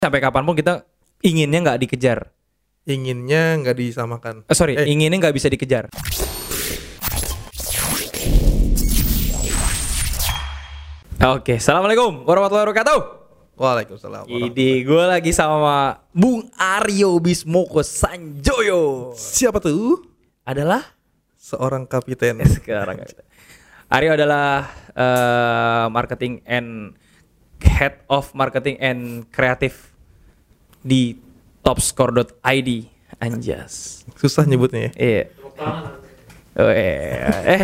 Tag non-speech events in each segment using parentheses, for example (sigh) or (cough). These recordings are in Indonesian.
sampai kapan pun kita inginnya nggak dikejar. Inginnya nggak disamakan. Eh, sorry, Eh. inginnya nggak bisa dikejar. Oke, assalamualaikum warahmatullahi wabarakatuh. Waalaikumsalam. Ini gue lagi sama Bung Aryo Bismoko Sanjoyo. Siapa tuh? Adalah Seorang kapiten. (laughs) sekarang. Aryo adalah eh, marketing and head of marketing and kreatif di topscore.id. Anjas. Susah nyebutnya ya. Iya. Oh, iya. Eh,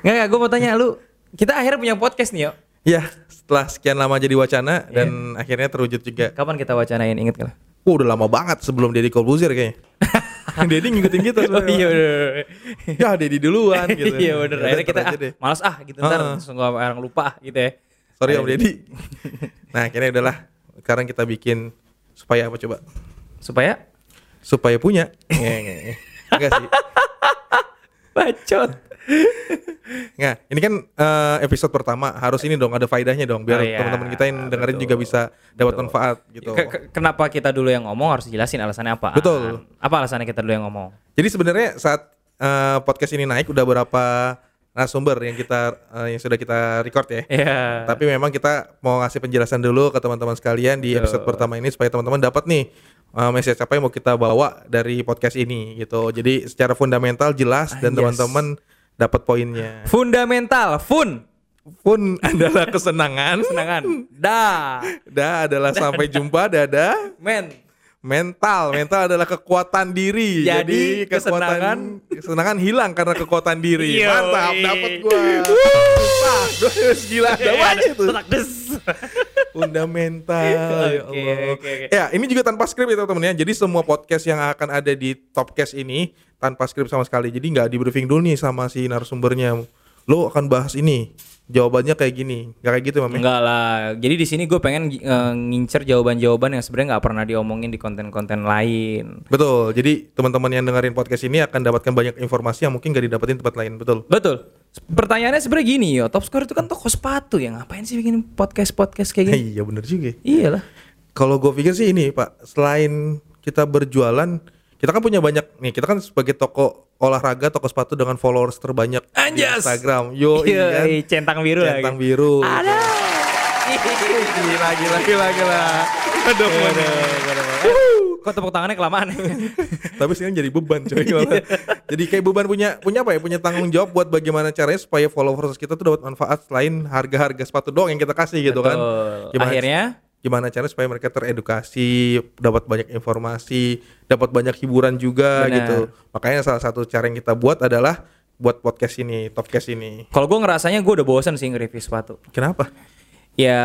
nggak nggak. Gue mau tanya lu. Kita akhirnya punya podcast nih, yo. Ya, setelah sekian lama jadi wacana Iya. dan akhirnya terwujud juga. Kapan kita wacanain? Ingat kan? Wah, udah lama banget sebelum Deddy Corbuzier kayaknya. (laughs) Deddy ngikutin kita Oh sebenarnya. iya bener. Ya, Deddy duluan (laughs) gitu. iya bener. Ya, Akhirnya kita ah, deh. malas ah gitu ntar Heeh. langsung gua orang lupa ah, gitu ya. Sorry Om Deddy. (laughs) Nah, akhirnya udahlah. Sekarang kita bikin supaya apa coba? Supaya Supaya punya. Enggak sih. (laughs) bacot. Nah, ini kan eh, episode pertama harus ini dong ada faedahnya dong biar Oh iya, teman-teman kita yang dengerin betul. juga bisa dapat manfaat gitu. Ke- ke- kenapa kita dulu yang ngomong harus jelasin alasannya apa? Betul. Apa alasannya kita dulu yang ngomong? Jadi sebenarnya saat eh, podcast ini naik udah berapa narasumber yang kita eh, yang sudah kita record ya. Iya. Tapi memang kita mau ngasih penjelasan dulu ke teman-teman sekalian di episode pertama ini supaya teman-teman dapat nih eh, message apa yang mau kita bawa dari podcast ini gitu. Jadi secara fundamental jelas dan Ah, yes. teman-teman dapat poinnya. Fundamental, fun, Pun (laughs) adalah kesenangan. senangan. Da, Da adalah sampai jumpa dada. men. Mental, mental adalah kekuatan diri. Jadi, kekuatan kesenangan hilang karena kekuatan diri. Yoi. Mantap, dapat gua. Susah, Terus gila tuh. Tetak des. Fundamental. ya Oke, Allah. oke, oke. Ya, ini juga tanpa skrip ya teman-teman ya. Jadi semua podcast yang akan ada di Topcast ini tanpa skrip sama sekali. Jadi nggak di briefing dulu nih sama si narasumbernya. Lo akan bahas ini. Jawabannya kayak gini. Nggak kayak gitu, Mam. ya? Enggak lah. Jadi di sini gue pengen eh, ngincer jawaban-jawaban yang sebenarnya nggak pernah diomongin di konten-konten lain. Betul. Jadi teman-teman yang dengerin podcast ini akan dapatkan banyak informasi yang mungkin gak didapetin tempat lain. Betul. Betul. Pertanyaannya sebenarnya gini yo, Top Score itu kan toko sepatu ya. Ngapain sih bikin podcast-podcast kayak gini? (laughs) iya bener juga. Iya lah. Kalau gue pikir sih ini Pak, selain kita berjualan, kita kan punya banyak nih. Kita kan sebagai toko olahraga, toko sepatu dengan followers terbanyak di Anjas. Instagram. Yo Iya, kan. centang biru lagi. Centang biru. Ada. Gila, gila, gila, gila. Aduh, Kok tepuk tangannya kelamaan? (laughs) Tapi sekarang jadi beban coy. Iya. jadi kayak beban punya punya apa ya? Punya tanggung jawab buat bagaimana caranya supaya followers kita tuh dapat manfaat selain harga-harga sepatu doang yang kita kasih gitu kan. Betul. Akhirnya gimana caranya supaya mereka teredukasi, dapat banyak informasi, dapat banyak hiburan juga Benar. gitu. Makanya salah satu cara yang kita buat adalah buat podcast ini, topcast ini. kalau gue ngerasanya gue udah bosan sih nge-review sepatu. Kenapa? Ya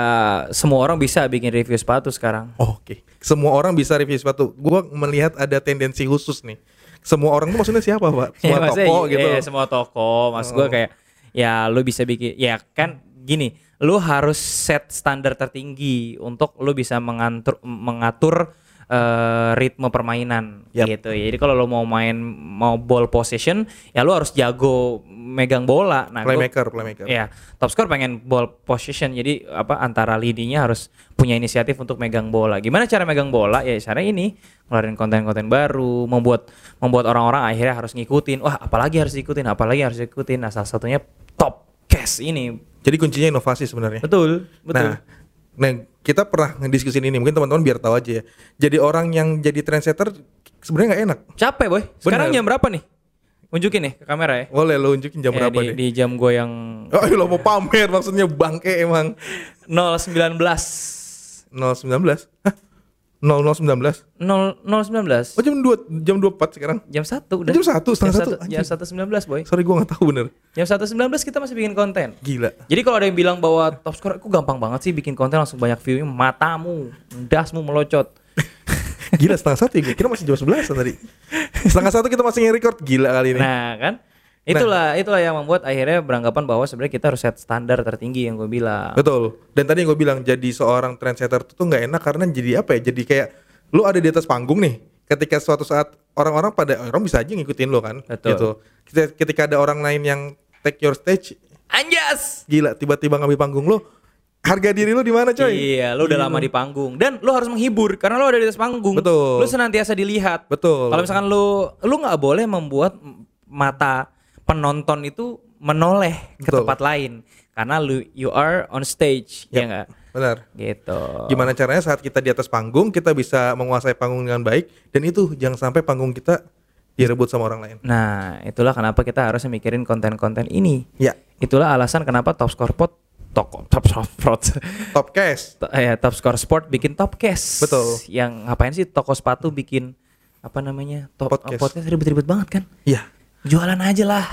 semua orang bisa bikin review sepatu sekarang. Oh, Oke, semua orang bisa review sepatu. Gua melihat ada tendensi khusus nih. Semua orang tuh maksudnya siapa, Pak? (laughs) Semua maksudnya toko iya, gitu. iya, semua toko. Maksud gue Oh. kayak ya lu bisa bikin ya kan gini, lu harus set standar tertinggi untuk lu bisa mengatur mengatur eh, ritme permainan Yap. gitu. Jadi kalau lu mau main mau ball possession, ya lu harus jago megang bola. Nah, gua- playmaker, playmaker. Ya, top score pengen ball possession. Jadi apa antara lidinya harus punya inisiatif untuk megang bola. Gimana cara megang bola? Ya cara ini ngeluarin konten-konten baru, membuat membuat orang-orang akhirnya harus ngikutin. Wah, apalagi harus ikutin, apalagi harus ikutin. Nah, salah satunya top cash ini. Jadi kuncinya inovasi sebenarnya. Betul, betul. Nah, nah kita pernah ngediskusin ini. Mungkin teman-teman biar tahu aja ya. Jadi orang yang jadi trendsetter sebenarnya nggak enak. Capek, boy. Sekarang Bener. jam berapa nih? Unjukin nih ke kamera ya. Boleh lo unjukin jam Ya, berapa di, deh? di jam gue yang (laughs) Oh, lo mau pamer maksudnya bangke emang. 019 019. Hah? 0019. 0 019 Oh jam 2 jam 24 sekarang. jam 1 udah. Jam satu, setengah jam satu, satu, jam anjing. 1.19 boy. Sorry gua nggak tahu bener. Jam 1.19 kita masih bikin konten. Gila. Jadi kalau ada yang bilang bahwa top score aku gampang banget sih bikin konten langsung banyak view matamu, dasmu melocot. (laughs) Gila setengah satu ya, gue kira masih jam 11 tadi (laughs) Setengah satu kita masih nge-record Gila kali ini Nah, kan? Itulah itulah yang membuat akhirnya beranggapan bahwa sebenarnya kita harus set standar tertinggi yang gue bilang. Betul Dan tadi yang gue bilang Jadi seorang trendsetter itu tuh nggak enak Karena jadi apa ya Jadi kayak Lu ada di atas panggung nih Ketika suatu saat Orang-orang pada Orang bisa aja ngikutin lo kan Betul. gitu. Ketika, ada orang lain yang Take your stage Anjas. Gila tiba-tiba ngambil panggung lo harga diri lu di mana coy Iya, lu udah lama di panggung dan lu harus menghibur karena lu ada di atas panggung. Betul. Lu senantiasa dilihat. betul Kalau misalkan lu lu nggak boleh membuat mata penonton itu menoleh ke Betul. tempat lain karena lu you are on stage, ya Yap. nggak? benar Gitu. gimana caranya saat kita di atas panggung kita bisa menguasai panggung dengan baik dan itu jangan sampai panggung kita direbut sama orang lain Nah, itulah kenapa kita harus mikirin konten-konten ini. ya Itulah alasan kenapa Top Score toko Top Score Sport (laughs) top cash To- ya, Top Score Sport bikin Top Case. Betul. Yang ngapain sih toko sepatu bikin apa namanya? Top Podcast. podcast ribet-ribet banget kan? Iya. Jualan aja lah.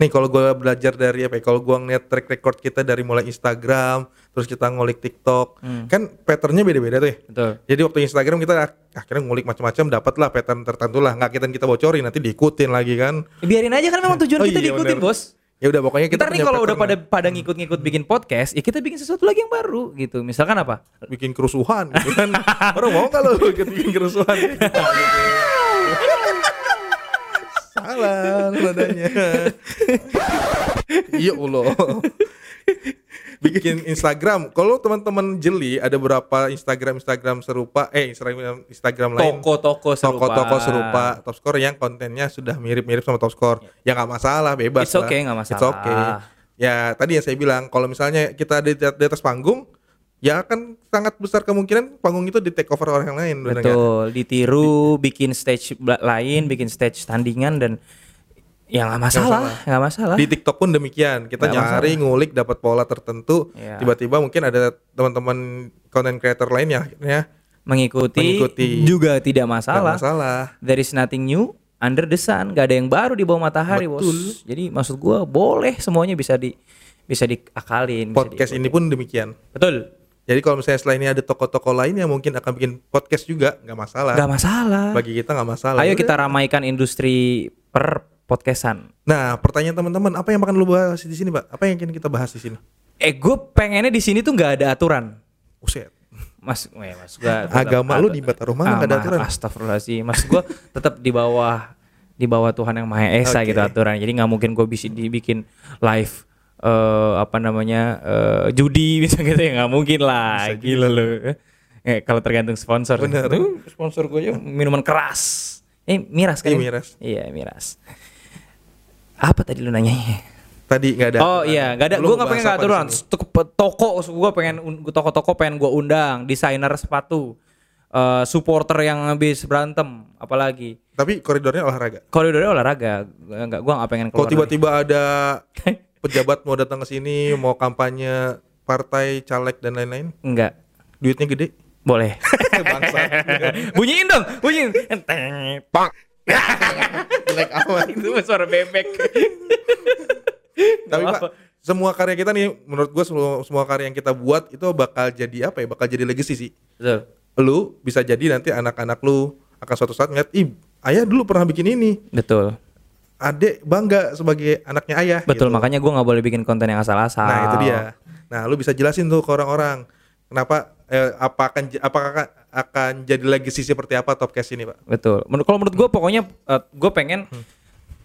Nih kalau gue belajar dari apa ya? Kalau gue ngeliat track record kita dari mulai Instagram, terus kita ngulik TikTok, kan patternnya beda-beda tuh ya. Betul. Jadi waktu Instagram kita ak- akhirnya ngulik macam-macam, dapatlah pattern tertentu lah. Nggak kita kita bocorin, nanti diikutin lagi kan. Biarin aja kan memang tujuan Oh kita iya, diikutin, bener. Bos. Ya udah pokoknya kita Kita nih kalau udah pada pada ngikut-ngikut bikin podcast, ya kita bikin sesuatu lagi yang baru gitu. Misalkan apa? bikin kerusuhan gitu kan. (laughs) Orang mau ikut bikin kerusuhan? (laughs) Salah nadanya. Iya (laughs) Allah. Bikin Instagram. Kalau teman-teman jeli ada berapa Instagram Instagram serupa eh Instagram Instagram lain Toko-toko serupa. toko-toko serupa top score yang kontennya sudah mirip-mirip sama top score. Ya nggak masalah, bebas It's lah. okay, nggak It's masalah. okay. Ya tadi yang saya bilang kalau misalnya kita di, di atas panggung ya akan sangat besar kemungkinan panggung itu di take over orang yang lain nggak? Betul, ditiru, bikin stage lain, bikin stage tandingan dan ya nggak masalah, nggak masalah. Di TikTok pun demikian. Kita Nggak nyari, ngulik, dapat pola tertentu. Iya. Tiba-tiba mungkin ada teman-teman content creator lain yang akhirnya Mengikuti, Mengikuti. juga tidak nggak masalah. masalah. There is nothing new under the sun, gak ada yang baru di bawah matahari, bos. Jadi maksud gua boleh semuanya bisa di bisa diakalin. bisa Podcast diikutin. ini pun demikian. betul, Jadi kalau misalnya selain ini ada toko-toko lain yang mungkin akan bikin podcast juga, nggak masalah. nggak masalah. Bagi kita nggak masalah. Ayo kita ramaikan industri per podcastan. Nah, pertanyaan teman-teman, apa yang akan lu bahas di sini, Pak? Apa yang ingin kita bahas di sini? Eh, gue pengennya di sini tuh nggak ada aturan. Uset. Mas, eh, mas gua (laughs) Agama lu di Batarumah mana nggak ada Ah, aturan? Astagfirullahaladzim. Mas gua (laughs) tetap di bawah di bawah Tuhan yang Maha Esa Oke. gitu aturan. Jadi nggak mungkin gue bisa dibikin live eh apa namanya eh, judi (laughs) bisa gitu ya nggak mungkin lah. Gila lu. Eh, kalau tergantung sponsor. Bener. Tuh, sponsor gue minuman keras. Eh miras kan? Iya, ini? miras. Iya miras. Apa tadi lu nanyanya? Tadi nggak ada. Oh iya, nggak ada. Gue nggak pengen nggak aturan. Toko, gue pengen toko-toko pengen gue undang, desainer sepatu, eh, supporter yang habis berantem, apalagi Tapi koridornya olahraga. koridornya olahraga. Nggak, gue nggak pengen Kalau tiba-tiba ada (laughs) pejabat mau datang ke sini, mau kampanye partai, caleg dan lain-lain, dari- Nggak, duitnya gede. boleh. (laughs) Bangsa. (laughs) bunyiin dong, bunyiin. Pak. Jelek amat. Itu suara bebek. Tapi Pak, semua karya kita nih menurut gua semua, semua karya yang kita buat itu bakal jadi apa ya? Bakal jadi legacy sih. Betul. Lu bisa jadi nanti anak-anak lu akan suatu saat ngeliat, "Ih, ayah dulu pernah bikin ini." Betul. Adek bangga sebagai anaknya ayah. Betul, gitu. makanya gue nggak boleh bikin konten yang asal-asal. Nah, itu dia. Nah, lu bisa jelasin tuh ke orang-orang kenapa eh, apa akan apakah akan, akan jadi legacy seperti apa Topcast ini, Pak? Betul. Menurut kalau menurut gue pokoknya gue pengen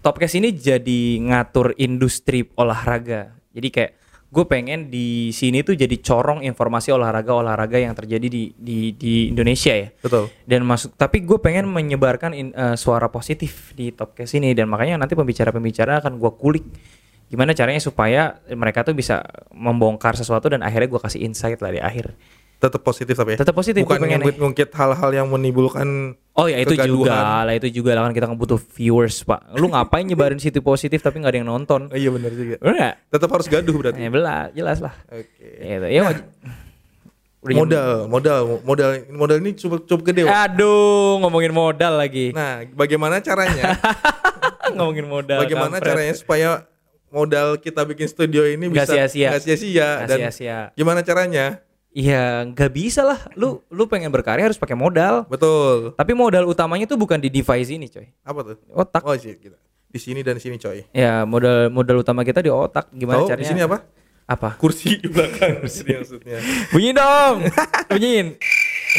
Topcast ini jadi ngatur industri olahraga. Jadi kayak gue pengen di sini tuh jadi corong informasi olahraga-olahraga yang terjadi di di di Indonesia ya. Betul. Dan masuk tapi gue pengen menyebarkan in- eh, suara positif di Topcast ini dan makanya nanti pembicara-pembicara akan gue kulik gimana caranya supaya mereka tuh bisa membongkar sesuatu dan akhirnya gue kasih insight lah di akhir. Tetap positif tapi ya. Tetap positif, Bukan gua pengen ngungkit-ngungkit hal-hal yang menimbulkan Oh ya itu kegaduhan. juga lah itu juga lah kan kita butuh viewers pak. Lu ngapain nyebarin situ positif tapi nggak ada yang nonton? Oh, (laughs) iya benar juga. Nggak? Tetap harus gaduh berarti. Ya belas, jelas lah. Oke. Gitu. Ya jam- (laughs) Modal, modal, modal, modal ini cukup cukup gede. Pak. Aduh, ngomongin modal lagi. Nah, bagaimana caranya? (laughs) ngomongin modal. bagaimana kampret. caranya supaya modal kita bikin studio ini bisa sia-sia. nggak sia-sia dan sia-sia. gimana caranya? Iya, nggak bisa lah. Lu lu pengen berkarya harus pakai modal. Betul. Tapi modal utamanya tuh bukan di device ini, coy. Apa tuh? Otak. Oh, sih kita. Di sini dan di sini, coy. Ya, modal modal utama kita di otak. Gimana Tahu caranya? di sini apa? Apa? Kursi di belakang. (laughs) Kursi maksudnya. Bunyi dong. Bunyiin.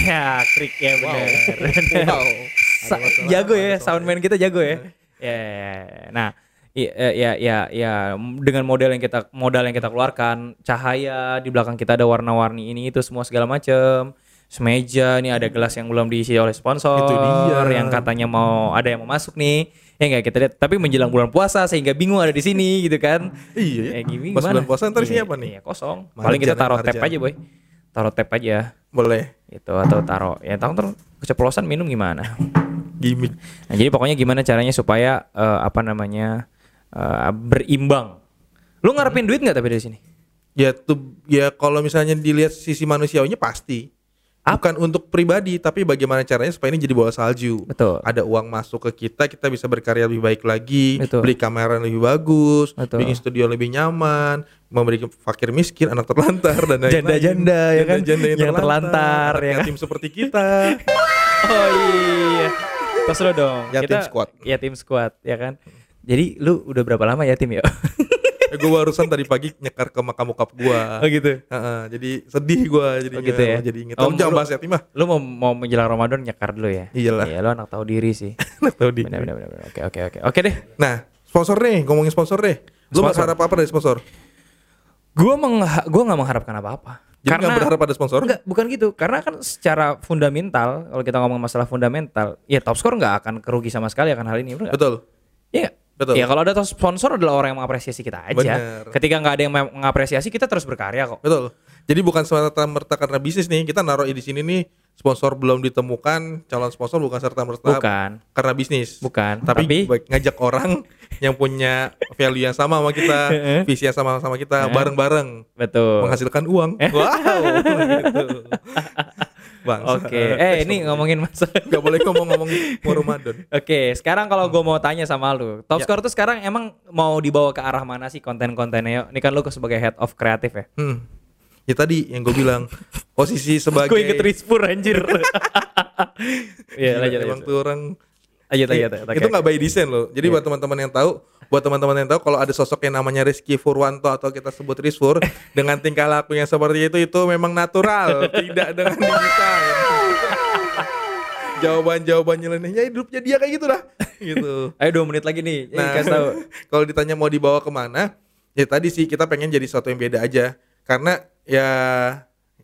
Ya, krik ya bener. Wow. Sa- jago ya, soundman kita jago ya. Ya, ya, ya. Nah, ya, ya ya ya dengan model yang kita modal yang kita keluarkan cahaya di belakang kita ada warna-warni ini itu semua segala macam semeja nih ada gelas yang belum diisi oleh sponsor Itu dia. yang katanya mau ada yang mau masuk nih ya nggak kita lihat tapi menjelang bulan puasa sehingga bingung ada di sini gitu kan Iya. ya, gini Pas gimana? bulan puasa ntar isinya Iya, apa nih? iya, kosong Marjan, paling kita taruh tap aja boy taruh tap aja Boleh. gitu atau taruh ya tahu ntar keceplosan minum gimana Gimik. Nah, jadi pokoknya gimana caranya supaya eh, apa namanya eh, berimbang. Lu ngarepin duit nggak tapi dari sini? Ya tuh ya kalau misalnya dilihat sisi manusiawinya pasti. Bukan untuk pribadi, tapi bagaimana caranya supaya ini jadi bola salju. Betul. Ada uang masuk ke kita, kita bisa berkarya lebih baik lagi, Betul. beli kamera yang lebih bagus, Betul. bikin studio lebih nyaman, memberi fakir miskin, anak terlantar dan lain-lain. Janda-janda, ya kan? Janda-janda yang, Yang terlantar, terlantar, ya kan? tim seperti kita. (laughs) Oh iya. Terus lo dong. Yatim squad. Ya tim squad, ya kan. Jadi lu udah berapa lama yatim ya? (laughs) eh, gue barusan tadi pagi nyekar ke makam bokap gua. oh gitu. Heeh, jadi sedih gua jadi Oh gitu ya? jadi inget. Oh, jangan bahas yatim mah. Lu mau mau menjelang Ramadan nyekar dulu ya? Iyalah. Iya, lu anak tahu diri sih. (laughs) Tahu di. Benar benar benar. Oke oke oke. Oke deh. Nah, sponsor nih, ngomongin sponsor deh. Lu Sponsor. berharap apa dari sponsor? Gua mengha gua nggak mengharapkan apa-apa. Jadi nggak berharap ada sponsor? Enggak, bukan gitu. Karena kan secara fundamental, kalau kita ngomong masalah fundamental, ya top score nggak akan kerugi sama sekali akan hal ini? Betul. Iya. Betul. Ya kalau ada sponsor adalah orang yang mengapresiasi kita aja. Bener. Ketika nggak ada yang mengapresiasi, kita terus berkarya kok. Betul. Jadi bukan serta merta karena bisnis nih, kita naruh di sini nih sponsor belum ditemukan, calon sponsor bukan serta merta Bukan. karena bisnis. Bukan. Tapi, Tapi- baik- ngajak orang (laughs) yang punya value yang sama sama kita, (laughs) visi yang sama sama kita, bareng-bareng Betul. menghasilkan uang. Wow. (laughs) gitu. Bang. Oke. (laughs) Eh ini ngomongin masalah. Gak boleh ngomong-ngomong mau Ramadan. Oke, sekarang kalau gue mau tanya sama lu, top Ya. score tuh sekarang emang mau dibawa ke arah mana sih konten-kontennya? Yuk, Ini kan lu sebagai head of kreatif ya. Hmm. Ya tadi yang gue bilang posisi (laughs) sebagai Gue inget Rizpur anjir. (laughs) Iya, lanjut emang tuh orang Lanjut. I- lanjut. itu nggak by design loh. Jadi buat teman-teman yang tahu, buat teman-teman yang tahu kalau ada sosok yang namanya Rizky Furwanto atau kita sebut Rizfur (laughs) dengan tingkah laku yang seperti itu itu memang natural, tidak dengan digital. (laughs) Jawaban-jawaban nyelenehnya hidupnya dia kayak gitu dah. (laughs) Gitu. Ayo dua menit lagi nih. Nah, kasih tahu. kalau ditanya mau dibawa ke mana, ya tadi sih kita pengen jadi sesuatu yang beda aja. Karena ya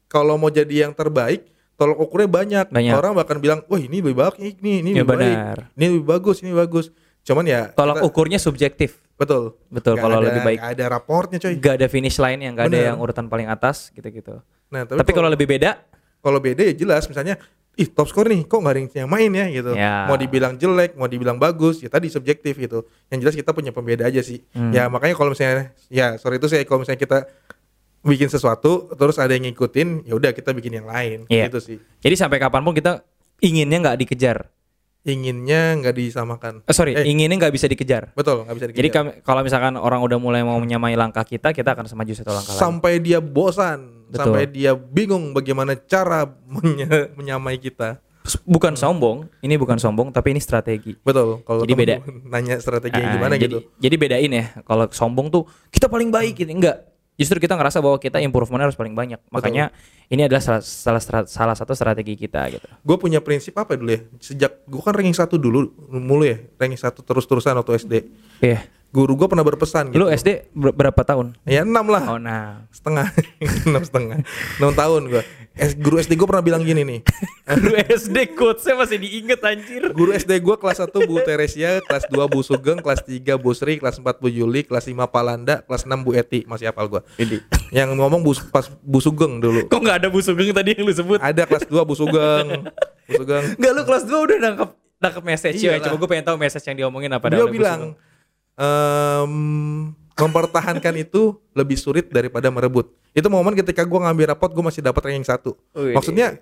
kalau mau jadi yang terbaik, tolok ukurnya banyak. Banyak. Orang bahkan bilang, wah ini lebih baik, ini ini Ya, lebih baik, benar. ini lebih bagus, ini bagus. Cuman ya Tolak kita- ukurnya subjektif. betul, Betul, Nggak kalau ada- lebih baik. nggak ada raportnya coy. Gak ada finish line yang gak ada Bener. yang urutan paling atas gitu-gitu. Nah Tapi, kalau lebih beda, kalau beda ya jelas, misalnya, ih top score nih, kok nggak ada yang main ya gitu. Ya. Mau dibilang jelek, mau dibilang bagus, ya tadi subjektif gitu. Yang jelas kita punya pembeda aja sih. Hmm. Ya makanya kalau misalnya, ya sorry itu saya kalau misalnya kita bikin sesuatu, terus ada yang ngikutin, ya udah kita bikin yang lain. Iya. Gitu sih. jadi sampai kapan pun kita inginnya nggak dikejar. Inginnya nggak disamakan. Eh, sorry, Eh. inginnya nggak bisa dikejar. Betul, nggak bisa dikejar. Jadi kami- kalau misalkan orang udah mulai mau menyamai langkah kita, kita akan semaju satu langkah lagi. sampai dia bosan, Betul. sampai dia bingung bagaimana cara menye- menyamai kita. Bukan sombong, ini bukan sombong, tapi ini strategi. Betul. Kalau Jadi beda. (laughs) nanya strategi Ah, gimana jadi, gitu. Jadi bedain ya, kalau sombong tuh kita paling baik gitu, enggak. Justru kita ngerasa bahwa kita improvementnya harus paling banyak. Makanya ini adalah salah, salah, salah satu strategi kita gitu. gue punya prinsip apa dulu ya sejak gue kan ranking satu dulu mulu ya ranking satu terus terusan waktu SD Iya. guru gue pernah berpesan gitu Lu SD ber- berapa tahun? ya enam lah Oh nah. setengah (laughs) enam setengah enam tahun gue guru SD gue pernah bilang gini nih (laughs) Lu SD quotesnya masih diinget anjir. guru SD gue kelas 1 Bu Teresia kelas 2 Bu Sugeng kelas 3 Bu Sri kelas 4 Bu Yuli kelas 5 Palanda kelas 6 Bu Eti masih hafal gue Ini. yang ngomong Bu, pas Bu Sugeng dulu Kok nggak ada Bu Sugeng tadi yang lu sebut? ada kelas 2 Bu Sugeng Bu Sugeng Enggak lu kelas 2 udah nangkep nangkep message ya. Iyalah. Coba gue pengen tahu message yang diomongin apa Bu bilang Sugeng. Em, mempertahankan itu lebih sulit daripada merebut. Itu momen ketika gua ngambil rapot gue masih dapat ranking satu. Wih. Maksudnya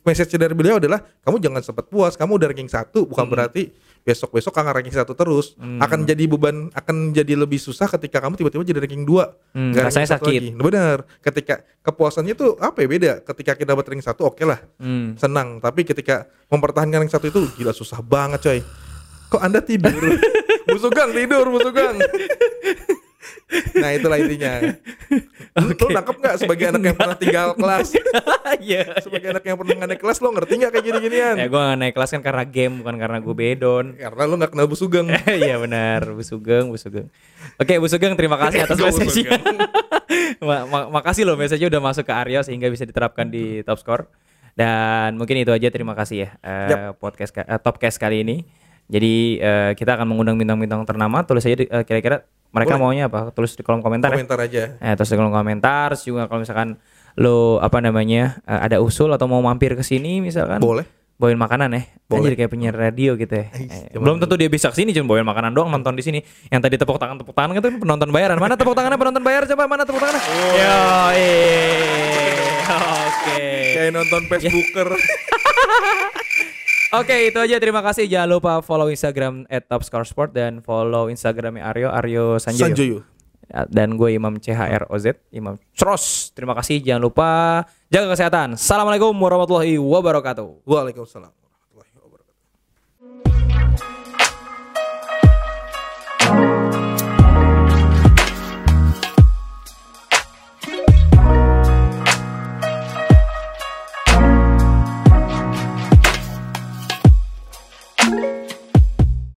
message dari beliau adalah kamu jangan sempat puas, kamu udah ranking satu bukan Hmm. berarti besok besok akan ranking satu terus. Akan jadi beban, akan jadi lebih susah ketika kamu tiba-tiba jadi ranking dua. Hmm, ranking rasanya sakit. lagi. Benar. Ketika kepuasannya tuh apa ya beda. Ketika kita dapat ranking satu oke lah, Hmm. senang. Tapi ketika mempertahankan ranking satu itu gila susah banget coy. Kok anda tidur? (laughs) Busugang tidur, Busugang. (laughs) nah itulah intinya. Lu, lu nangkep nggak sebagai anak yang pernah tinggal kelas? Iya. sebagai anak yang pernah naik kelas lo ngerti nggak kayak gini-ginian? Ya gue gak naik kelas kan karena game bukan karena gue bedon. Karena lu nggak kenal Bu Sugeng. (laughs) Iya benar, Bu Sugeng, Bu Sugeng. Oke, Bu Sugeng terima kasih atas message-nya. (laughs) Ma- ma- makasih loh message-nya udah masuk ke Aryo sehingga bisa diterapkan di top score. Dan mungkin itu aja terima kasih ya eh, podcast ka- eh, topcast kali ini. Jadi eh, kita akan mengundang bintang-bintang ternama. Tulis aja di- eh, kira-kira mereka maunya apa? Tulis di kolom komentar. ya. Komentar aja. Eh, terus di kolom komentar juga kalau misalkan lo apa namanya eh, ada usul atau mau mampir ke sini misalkan Boleh. bawain makanan ya Kan Boleh. jadi kayak penyiar radio gitu ya Eh, belum tentu dia bisa ke sini cuma bawain makanan doang nonton di sini yang tadi tepuk tangan tepuk tangan itu penonton bayaran mana tepuk tangannya penonton bayar coba mana tepuk tangannya yo oke Kayak nonton Facebooker. (laughs) oke itu aja. Terima kasih. Jangan lupa follow Instagram @topscoresport dan follow Instagramnya Aryo Aryo Sanjoyo, Sanjoyo. Ya, dan gue Imam CHROZ Imam Cros terima kasih. Jangan lupa jaga kesehatan. Assalamualaikum warahmatullahi wabarakatuh. Waalaikumsalam.